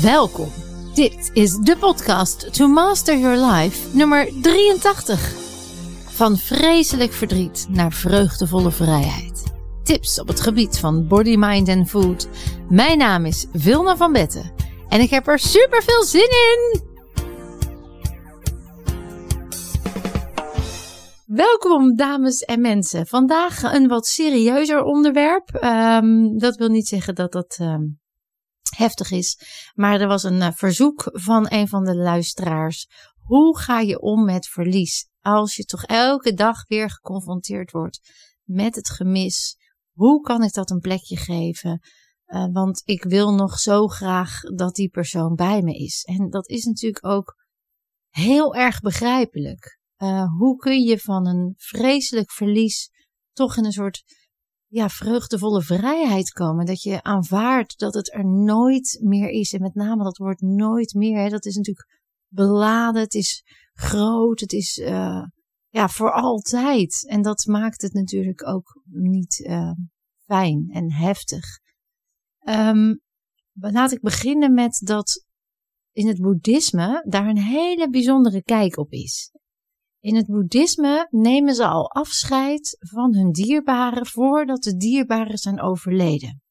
Welkom. Dit is de podcast To Master Your Life nummer 83. Van vreselijk verdriet naar vreugdevolle vrijheid. Tips op het gebied van body, mind en food. Mijn naam is Vilna van Betten en ik heb er super veel zin in. Welkom dames en mensen. Vandaag een wat serieuzer onderwerp. Ehm, dat wil niet zeggen dat dat ehm, heftig is. Maar er was een uh, verzoek van een van de luisteraars. Hoe ga je om met verlies? Als je toch elke dag weer geconfronteerd wordt met het gemis. Hoe kan ik dat een plekje geven? Uh, want ik wil nog zo graag dat die persoon bij me is. En dat is natuurlijk ook heel erg begrijpelijk. Uh, hoe kun je van een vreselijk verlies toch in een soort ja, vreugdevolle vrijheid komen. Dat je aanvaardt dat het er nooit meer is. En met name dat woord nooit meer. Hè, dat is natuurlijk beladen. Het is groot. Het is uh, ja, voor altijd. En dat maakt het natuurlijk ook niet uh, fijn en heftig. Um, laat ik beginnen met dat in het boeddhisme daar een hele bijzondere kijk op is. In het boeddhisme nemen ze al afscheid van hun dierbaren voordat de dierbaren zijn overleden.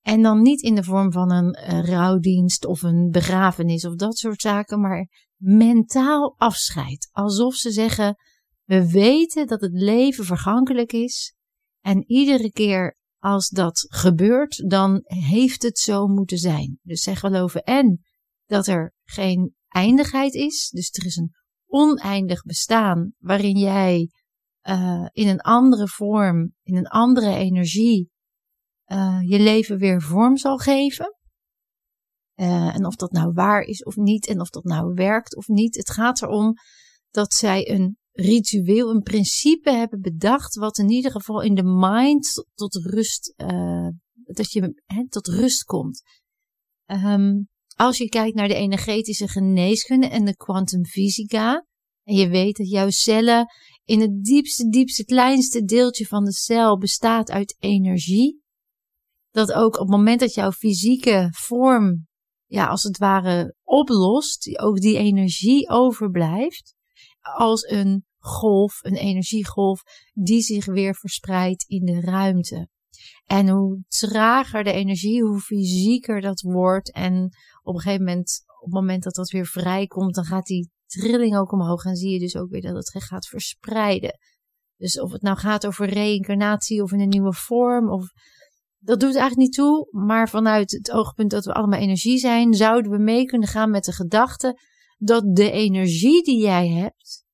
En dan niet in de vorm van een, rouwdienst of een begrafenis of dat soort zaken, maar mentaal afscheid. Alsof ze zeggen: We weten dat het leven vergankelijk is. En iedere keer als dat gebeurt, dan heeft het zo moeten zijn. Dus zij geloven en dat er geen eindigheid is. Dus er is een oneindig bestaan waarin jij uh, in een andere vorm, in een andere energie uh, je leven weer vorm zal geven. Uh, en of dat nou waar is of niet en of dat nou werkt of niet. Het gaat erom dat zij een ritueel, een principe hebben bedacht wat in ieder geval in de mind tot, rust, dat je tot rust komt. Um, als je kijkt naar de energetische geneeskunde en de kwantumfysica, en je weet dat jouw cellen in het diepste, diepste, kleinste deeltje van de cel bestaat uit energie, dat ook op het moment dat jouw fysieke vorm, ja, als het ware oplost, ook die energie overblijft, als een golf, een energiegolf, die zich weer verspreidt in de ruimte. En hoe trager de energie, hoe fysieker dat wordt. En op een gegeven moment, op het moment dat dat weer vrijkomt, dan gaat die trilling ook omhoog. En zie je dus ook weer dat het gaat verspreiden. Dus of het nou gaat over reïncarnatie of in een nieuwe vorm. Of, dat doet eigenlijk niet toe. Maar vanuit het oogpunt dat we allemaal energie zijn, zouden we mee kunnen gaan met de gedachte dat de energie die jij hebt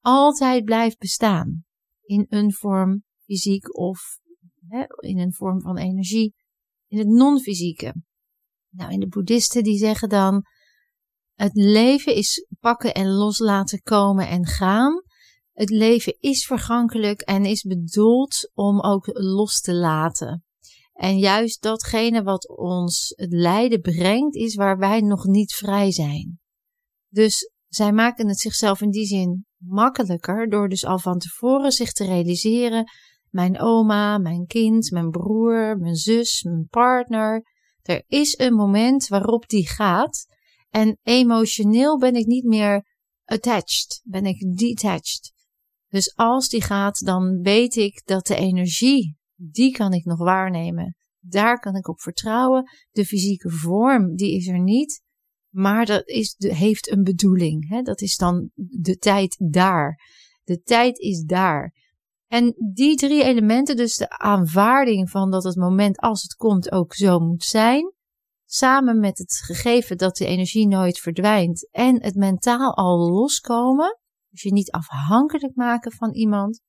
altijd blijft bestaan. In een vorm fysiek of in een vorm van energie in het non-fysieke. Nou, in de boeddhisten die zeggen dan, het leven is pakken en loslaten komen en gaan. Het leven is vergankelijk en is bedoeld om ook los te laten. En juist datgene wat ons het lijden brengt, is waar wij nog niet vrij zijn. Dus zij maken het zichzelf in die zin makkelijker door dus al van tevoren zich te realiseren mijn oma, mijn kind, mijn broer, mijn zus, mijn partner. Er is een moment waarop die gaat. En emotioneel ben ik niet meer attached, ben ik detached. Dus als die gaat, dan weet ik dat de energie, die kan ik nog waarnemen. Daar kan ik op vertrouwen. De fysieke vorm, die is er niet. Maar dat is, heeft een bedoeling. Hè? Dat is dan de tijd daar. De tijd is daar. En die drie elementen, dus de aanvaarding van dat het moment als het komt ook zo moet zijn, samen met het gegeven dat de energie nooit verdwijnt en het mentaal al loskomen, dus je niet afhankelijk maken van iemand,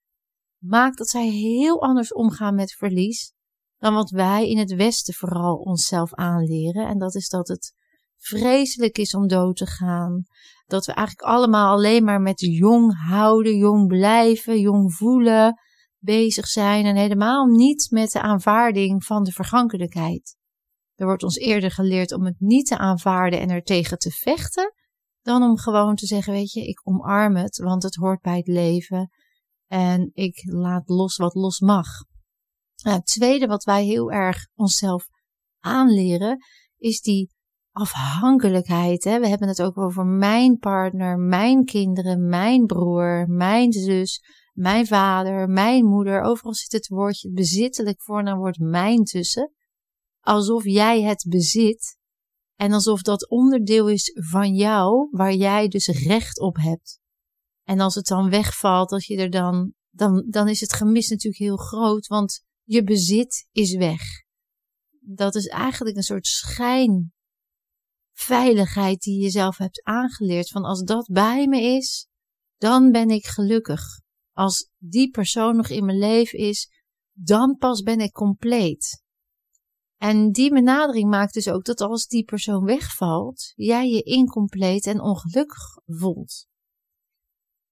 maakt dat zij heel anders omgaan met verlies dan wat wij in het Westen vooral onszelf aanleren. En dat is dat het vreselijk is om dood te gaan. Dat we eigenlijk allemaal alleen maar met jong houden, jong blijven, jong voelen bezig zijn en helemaal niet met de aanvaarding van de vergankelijkheid. Er wordt ons eerder geleerd om het niet te aanvaarden en er tegen te vechten, dan om gewoon te zeggen, weet je, ik omarm het, want het hoort bij het leven en ik laat los wat los mag. Nou, het tweede wat wij heel erg onszelf aanleren, is die afhankelijkheid. Hè? We hebben het ook over mijn partner, mijn kinderen, mijn broer, mijn zus, mijn vader, mijn moeder. Overal zit het woordje bezittelijk voor en dan wordt mijn tussen. Alsof jij het bezit. En alsof dat onderdeel is van jou, waar jij dus recht op hebt. En als het dan wegvalt, dat je er dan, dan, dan is het gemis natuurlijk heel groot, want je bezit is weg. Dat is eigenlijk een soort schijnveiligheid die je zelf hebt aangeleerd. Van als dat bij me is, dan ben ik gelukkig. Als die persoon nog in mijn leven is, dan pas ben ik compleet. En die benadering maakt dus ook dat als die persoon wegvalt, jij je incompleet en ongelukkig voelt.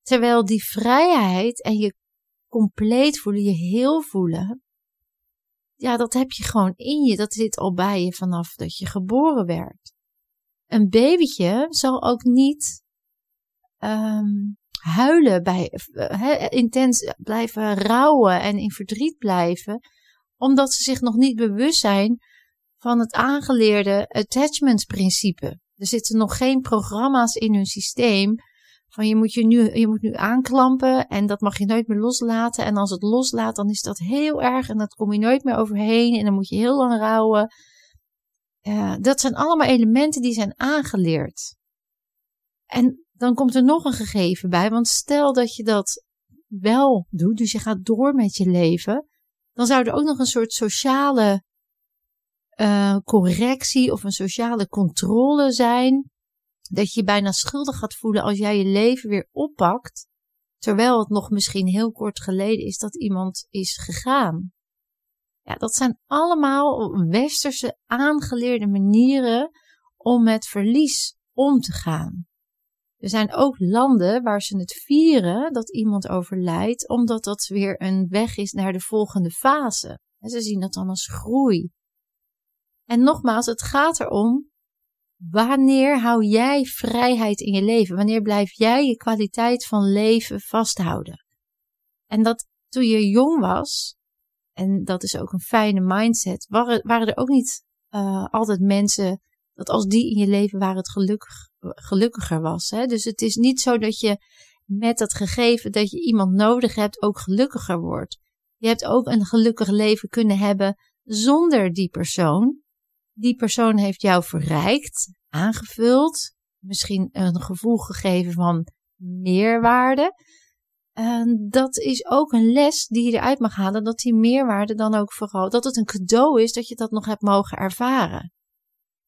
Terwijl die vrijheid en je compleet voelen, je heel voelen, ja, dat heb je gewoon in je. Dat zit al bij je vanaf dat je geboren werd. Een babytje zal ook niet um, huilen, bij, uh, intens blijven rouwen en in verdriet blijven, omdat ze zich nog niet bewust zijn van het aangeleerde attachment principe. Er zitten nog geen programma's in hun systeem van je moet je nu, je moet nu aanklampen en dat mag je nooit meer loslaten. En als het loslaat, dan is dat heel erg en dat kom je nooit meer overheen en dan moet je heel lang rouwen. Uh, dat zijn allemaal elementen die zijn aangeleerd. En dan komt er nog een gegeven bij, want stel dat je dat wel doet, dus je gaat door met je leven, dan zou er ook nog een soort sociale uh, correctie of een sociale controle zijn dat je je bijna schuldig gaat voelen als jij je leven weer oppakt, terwijl het nog misschien heel kort geleden is dat iemand is gegaan. Ja, dat zijn allemaal westerse aangeleerde manieren om met verlies om te gaan. Er zijn ook landen waar ze het vieren dat iemand overlijdt, omdat dat weer een weg is naar de volgende fase. En ze zien dat dan als groei. En nogmaals, het gaat erom Wanneer hou jij vrijheid in je leven? Wanneer blijf jij je kwaliteit van leven vasthouden? En dat toen je jong was, en dat is ook een fijne mindset, waren, waren er ook niet uh, altijd mensen dat als die in je leven waren het gelukkig, gelukkiger was. Hè? Dus het is niet zo dat je met dat gegeven dat je iemand nodig hebt ook gelukkiger wordt. Je hebt ook een gelukkig leven kunnen hebben zonder die persoon die persoon heeft jou verrijkt, aangevuld, misschien een gevoel gegeven van meerwaarde. Dat is ook een les die je eruit mag halen, dat die meerwaarde dan ook vooral, dat het een cadeau is dat je dat nog hebt mogen ervaren.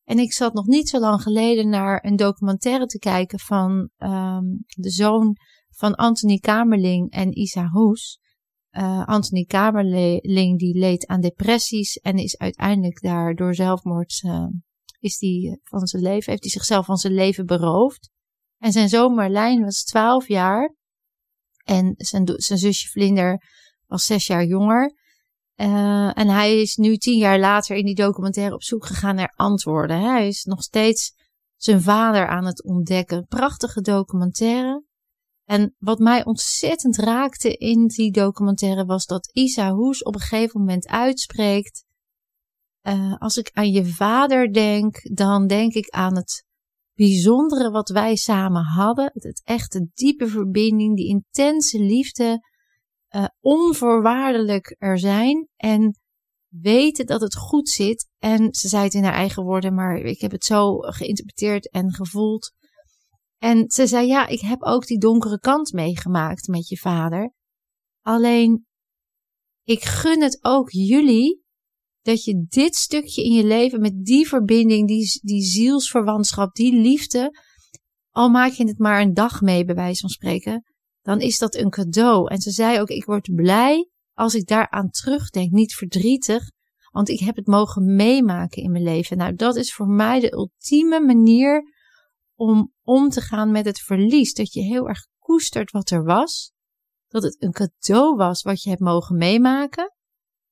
En ik zat nog niet zo lang geleden naar een documentaire te kijken van um, de zoon van Anthony Kamerling en Isa Hoes. Uh, Anthony Kamerling die leed aan depressies en is uiteindelijk daar door zelfmoord uh, is die van zijn leven, heeft hij zichzelf van zijn leven beroofd. En zijn zoon Marlijn was 12 jaar en zijn, zijn zusje Vlinder was zes jaar jonger. Uh, en hij is nu tien jaar later in die documentaire op zoek gegaan naar antwoorden. Hij is nog steeds zijn vader aan het ontdekken. Prachtige documentaire. En wat mij ontzettend raakte in die documentaire was dat Isa Hoes op een gegeven moment uitspreekt: uh, Als ik aan je vader denk, dan denk ik aan het bijzondere wat wij samen hadden. Het echte diepe verbinding, die intense liefde, uh, onvoorwaardelijk er zijn. En weten dat het goed zit. En ze zei het in haar eigen woorden, maar ik heb het zo geïnterpreteerd en gevoeld en ze zei, ja, ik heb ook die donkere kant meegemaakt met je vader. Alleen, ik gun het ook jullie dat je dit stukje in je leven met die verbinding, die, die zielsverwantschap, die liefde, al maak je het maar een dag mee, bij wijze van spreken, dan is dat een cadeau. En ze zei ook, ik word blij als ik daaraan terugdenk, niet verdrietig, want ik heb het mogen meemaken in mijn leven. Nou, dat is voor mij de ultieme manier om om te gaan met het verlies. Dat je heel erg koestert wat er was. Dat het een cadeau was wat je hebt mogen meemaken.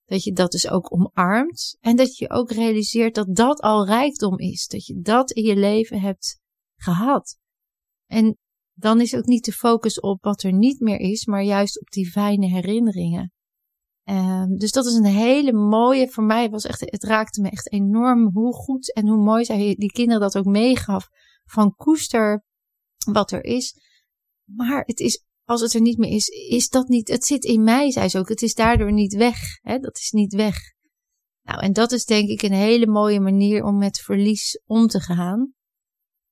Dat je dat dus ook omarmt. En dat je ook realiseert dat dat al rijkdom is. Dat je dat in je leven hebt gehad. En dan is ook niet de focus op wat er niet meer is, maar juist op die fijne herinneringen. Um, dus dat is een hele mooie, voor mij was echt, het raakte me echt enorm hoe goed en hoe mooi zij die kinderen dat ook meegaf. Van koester wat er is. Maar het is, als het er niet meer is, is dat niet, het zit in mij, zei ze ook. Het is daardoor niet weg. Hè? Dat is niet weg. Nou, en dat is denk ik een hele mooie manier om met verlies om te gaan.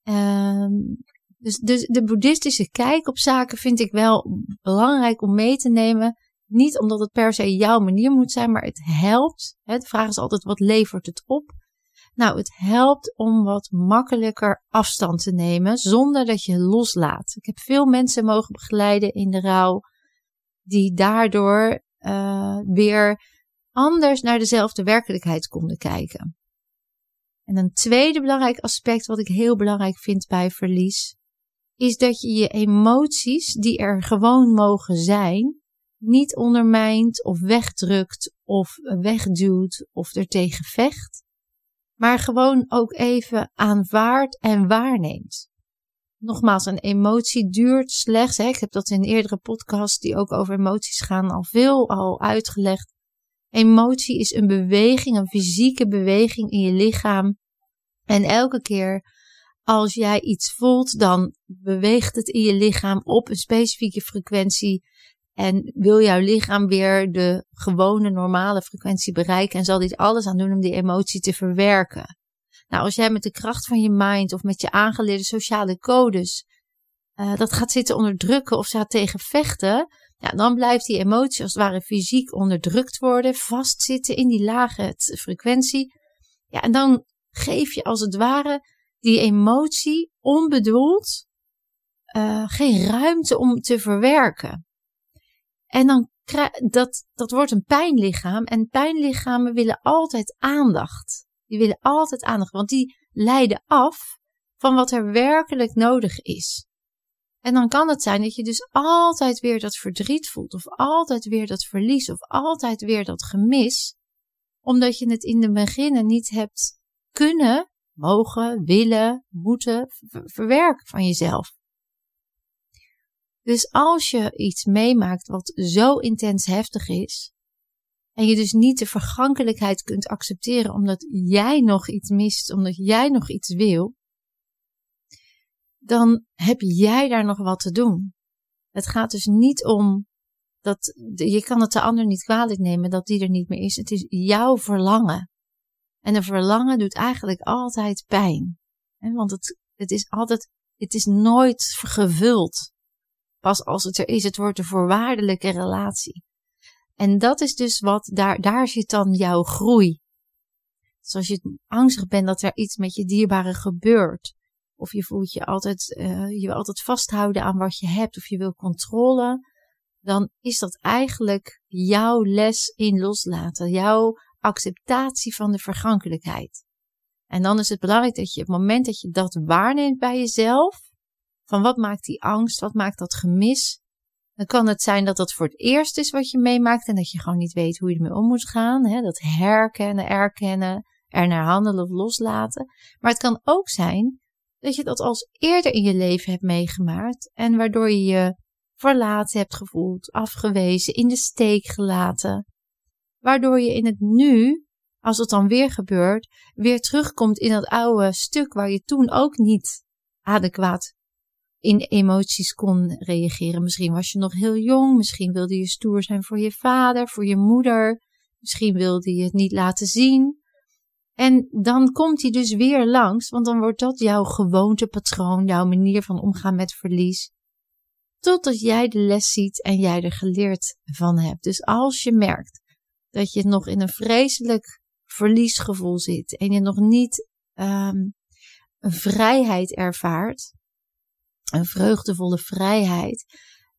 Um, dus, dus de boeddhistische kijk op zaken vind ik wel belangrijk om mee te nemen. Niet omdat het per se jouw manier moet zijn, maar het helpt. Hè, de vraag is altijd: wat levert het op? Nou, het helpt om wat makkelijker afstand te nemen zonder dat je loslaat. Ik heb veel mensen mogen begeleiden in de rouw die daardoor uh, weer anders naar dezelfde werkelijkheid konden kijken. En een tweede belangrijk aspect wat ik heel belangrijk vind bij verlies, is dat je je emoties, die er gewoon mogen zijn, niet ondermijnt of wegdrukt of wegduwt of er tegen vecht, maar gewoon ook even aanvaardt en waarneemt. Nogmaals, een emotie duurt slechts, hè, ik heb dat in eerdere podcasts die ook over emoties gaan al veel al uitgelegd. Emotie is een beweging, een fysieke beweging in je lichaam. En elke keer als jij iets voelt, dan beweegt het in je lichaam op een specifieke frequentie. En wil jouw lichaam weer de gewone normale frequentie bereiken en zal dit alles aan doen om die emotie te verwerken. Nou, als jij met de kracht van je mind of met je aangeleerde sociale codes uh, dat gaat zitten onderdrukken of gaat tegen vechten, ja, dan blijft die emotie als het ware fysiek onderdrukt worden, vastzitten in die lage frequentie. Ja, en dan geef je als het ware die emotie onbedoeld uh, geen ruimte om te verwerken. En dan dat, dat wordt een pijnlichaam. En pijnlichamen willen altijd aandacht. Die willen altijd aandacht, want die leiden af van wat er werkelijk nodig is. En dan kan het zijn dat je dus altijd weer dat verdriet voelt, of altijd weer dat verlies, of altijd weer dat gemis, omdat je het in de beginnen niet hebt kunnen mogen, willen, moeten verwerken van jezelf. Dus als je iets meemaakt wat zo intens heftig is, en je dus niet de vergankelijkheid kunt accepteren omdat jij nog iets mist, omdat jij nog iets wil, dan heb jij daar nog wat te doen. Het gaat dus niet om dat je kan het de ander niet kwalijk nemen dat die er niet meer is. Het is jouw verlangen. En een verlangen doet eigenlijk altijd pijn. Want het, het is altijd, het is nooit gevuld. Pas als het er is, het wordt een voorwaardelijke relatie. En dat is dus wat, daar, daar zit dan jouw groei. Dus als je angstig bent dat er iets met je dierbare gebeurt, of je voelt je altijd, uh, je wil altijd vasthouden aan wat je hebt, of je wil controle, dan is dat eigenlijk jouw les in loslaten, jouw acceptatie van de vergankelijkheid. En dan is het belangrijk dat je op het moment dat je dat waarneemt bij jezelf, van wat maakt die angst, wat maakt dat gemis, dan kan het zijn dat dat voor het eerst is wat je meemaakt en dat je gewoon niet weet hoe je ermee om moet gaan. Hè? Dat herkennen, erkennen, er naar handelen of loslaten. Maar het kan ook zijn dat je dat als eerder in je leven hebt meegemaakt en waardoor je je verlaten hebt gevoeld, afgewezen, in de steek gelaten waardoor je in het nu, als het dan weer gebeurt, weer terugkomt in dat oude stuk waar je toen ook niet adequaat in emoties kon reageren. Misschien was je nog heel jong, misschien wilde je stoer zijn voor je vader, voor je moeder, misschien wilde je het niet laten zien. En dan komt hij dus weer langs, want dan wordt dat jouw gewoontepatroon, jouw manier van omgaan met verlies. Totdat jij de les ziet en jij er geleerd van hebt. Dus als je merkt dat je nog in een vreselijk verliesgevoel zit en je nog niet um, een vrijheid ervaart, een vreugdevolle vrijheid,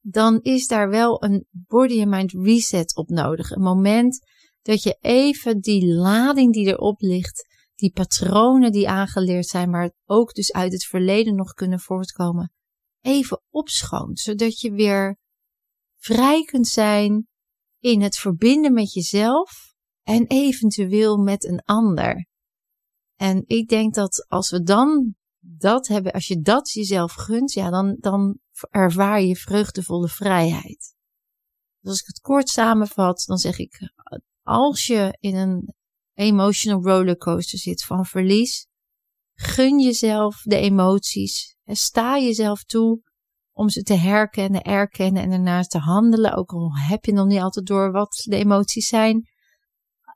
dan is daar wel een body and mind reset op nodig. Een moment dat je even die lading die erop ligt, die patronen die aangeleerd zijn, maar ook dus uit het verleden nog kunnen voortkomen, even opschoont, zodat je weer vrij kunt zijn in het verbinden met jezelf en eventueel met een ander. En ik denk dat als we dan dat hebben, als je dat jezelf gunt, ja, dan, dan ervaar je vreugdevolle vrijheid. Dus als ik het kort samenvat, dan zeg ik: als je in een emotional rollercoaster zit van verlies, gun jezelf de emoties. En sta jezelf toe om ze te herkennen, erkennen en daarnaast te handelen. Ook al heb je nog niet altijd door wat de emoties zijn.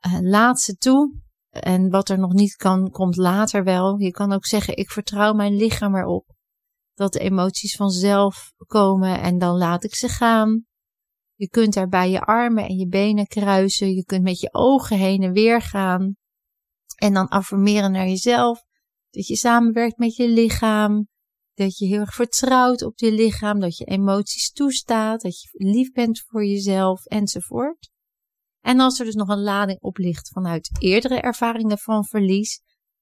Uh, laat ze toe. En wat er nog niet kan, komt later wel. Je kan ook zeggen: Ik vertrouw mijn lichaam erop. Dat de emoties vanzelf komen en dan laat ik ze gaan. Je kunt daarbij je armen en je benen kruisen. Je kunt met je ogen heen en weer gaan. En dan affirmeren naar jezelf. Dat je samenwerkt met je lichaam. Dat je heel erg vertrouwt op je lichaam. Dat je emoties toestaat. Dat je lief bent voor jezelf enzovoort. En als er dus nog een lading op ligt vanuit eerdere ervaringen van verlies.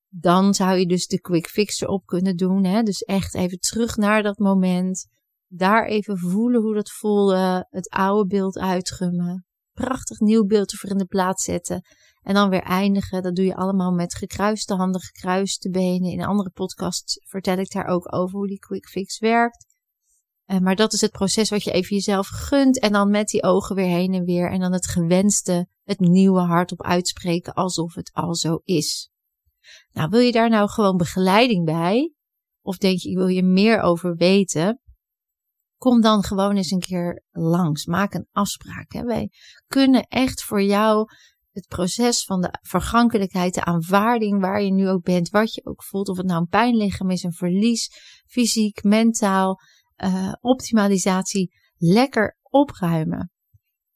Dan zou je dus de quick fix erop kunnen doen. Hè? Dus echt even terug naar dat moment daar even voelen hoe dat voelde. Het oude beeld uitgummen. Prachtig nieuw beeld ervoor in de plaats zetten. En dan weer eindigen. Dat doe je allemaal met gekruiste handen, gekruiste benen. In andere podcasts vertel ik daar ook over hoe die quick fix werkt. Eh, maar dat is het proces wat je even jezelf gunt. En dan met die ogen weer heen en weer. En dan het gewenste, het nieuwe hardop uitspreken alsof het al zo is. Nou, wil je daar nou gewoon begeleiding bij? Of denk je, wil je meer over weten? Kom dan gewoon eens een keer langs. Maak een afspraak. Hè. Wij kunnen echt voor jou het proces van de vergankelijkheid, de aanvaarding waar je nu ook bent, wat je ook voelt, of het nou een pijnlichaam is, een verlies, fysiek, mentaal, uh, optimalisatie, lekker opruimen.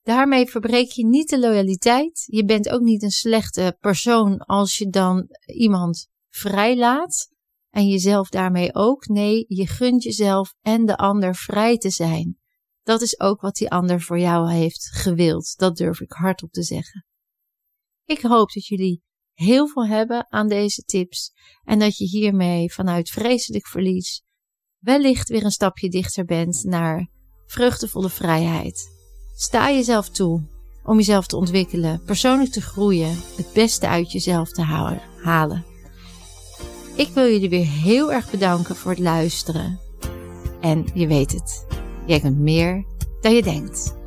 Daarmee verbreek je niet de loyaliteit. Je bent ook niet een slechte persoon als je dan iemand vrijlaat. En jezelf daarmee ook. Nee, je gunt jezelf en de ander vrij te zijn. Dat is ook wat die ander voor jou heeft gewild. Dat durf ik hardop te zeggen. Ik hoop dat jullie heel veel hebben aan deze tips en dat je hiermee vanuit vreselijk verlies wellicht weer een stapje dichter bent naar vreugdevolle vrijheid. Sta jezelf toe om jezelf te ontwikkelen, persoonlijk te groeien, het beste uit jezelf te halen. Ik wil jullie weer heel erg bedanken voor het luisteren. En je weet het, jij kunt meer dan je denkt.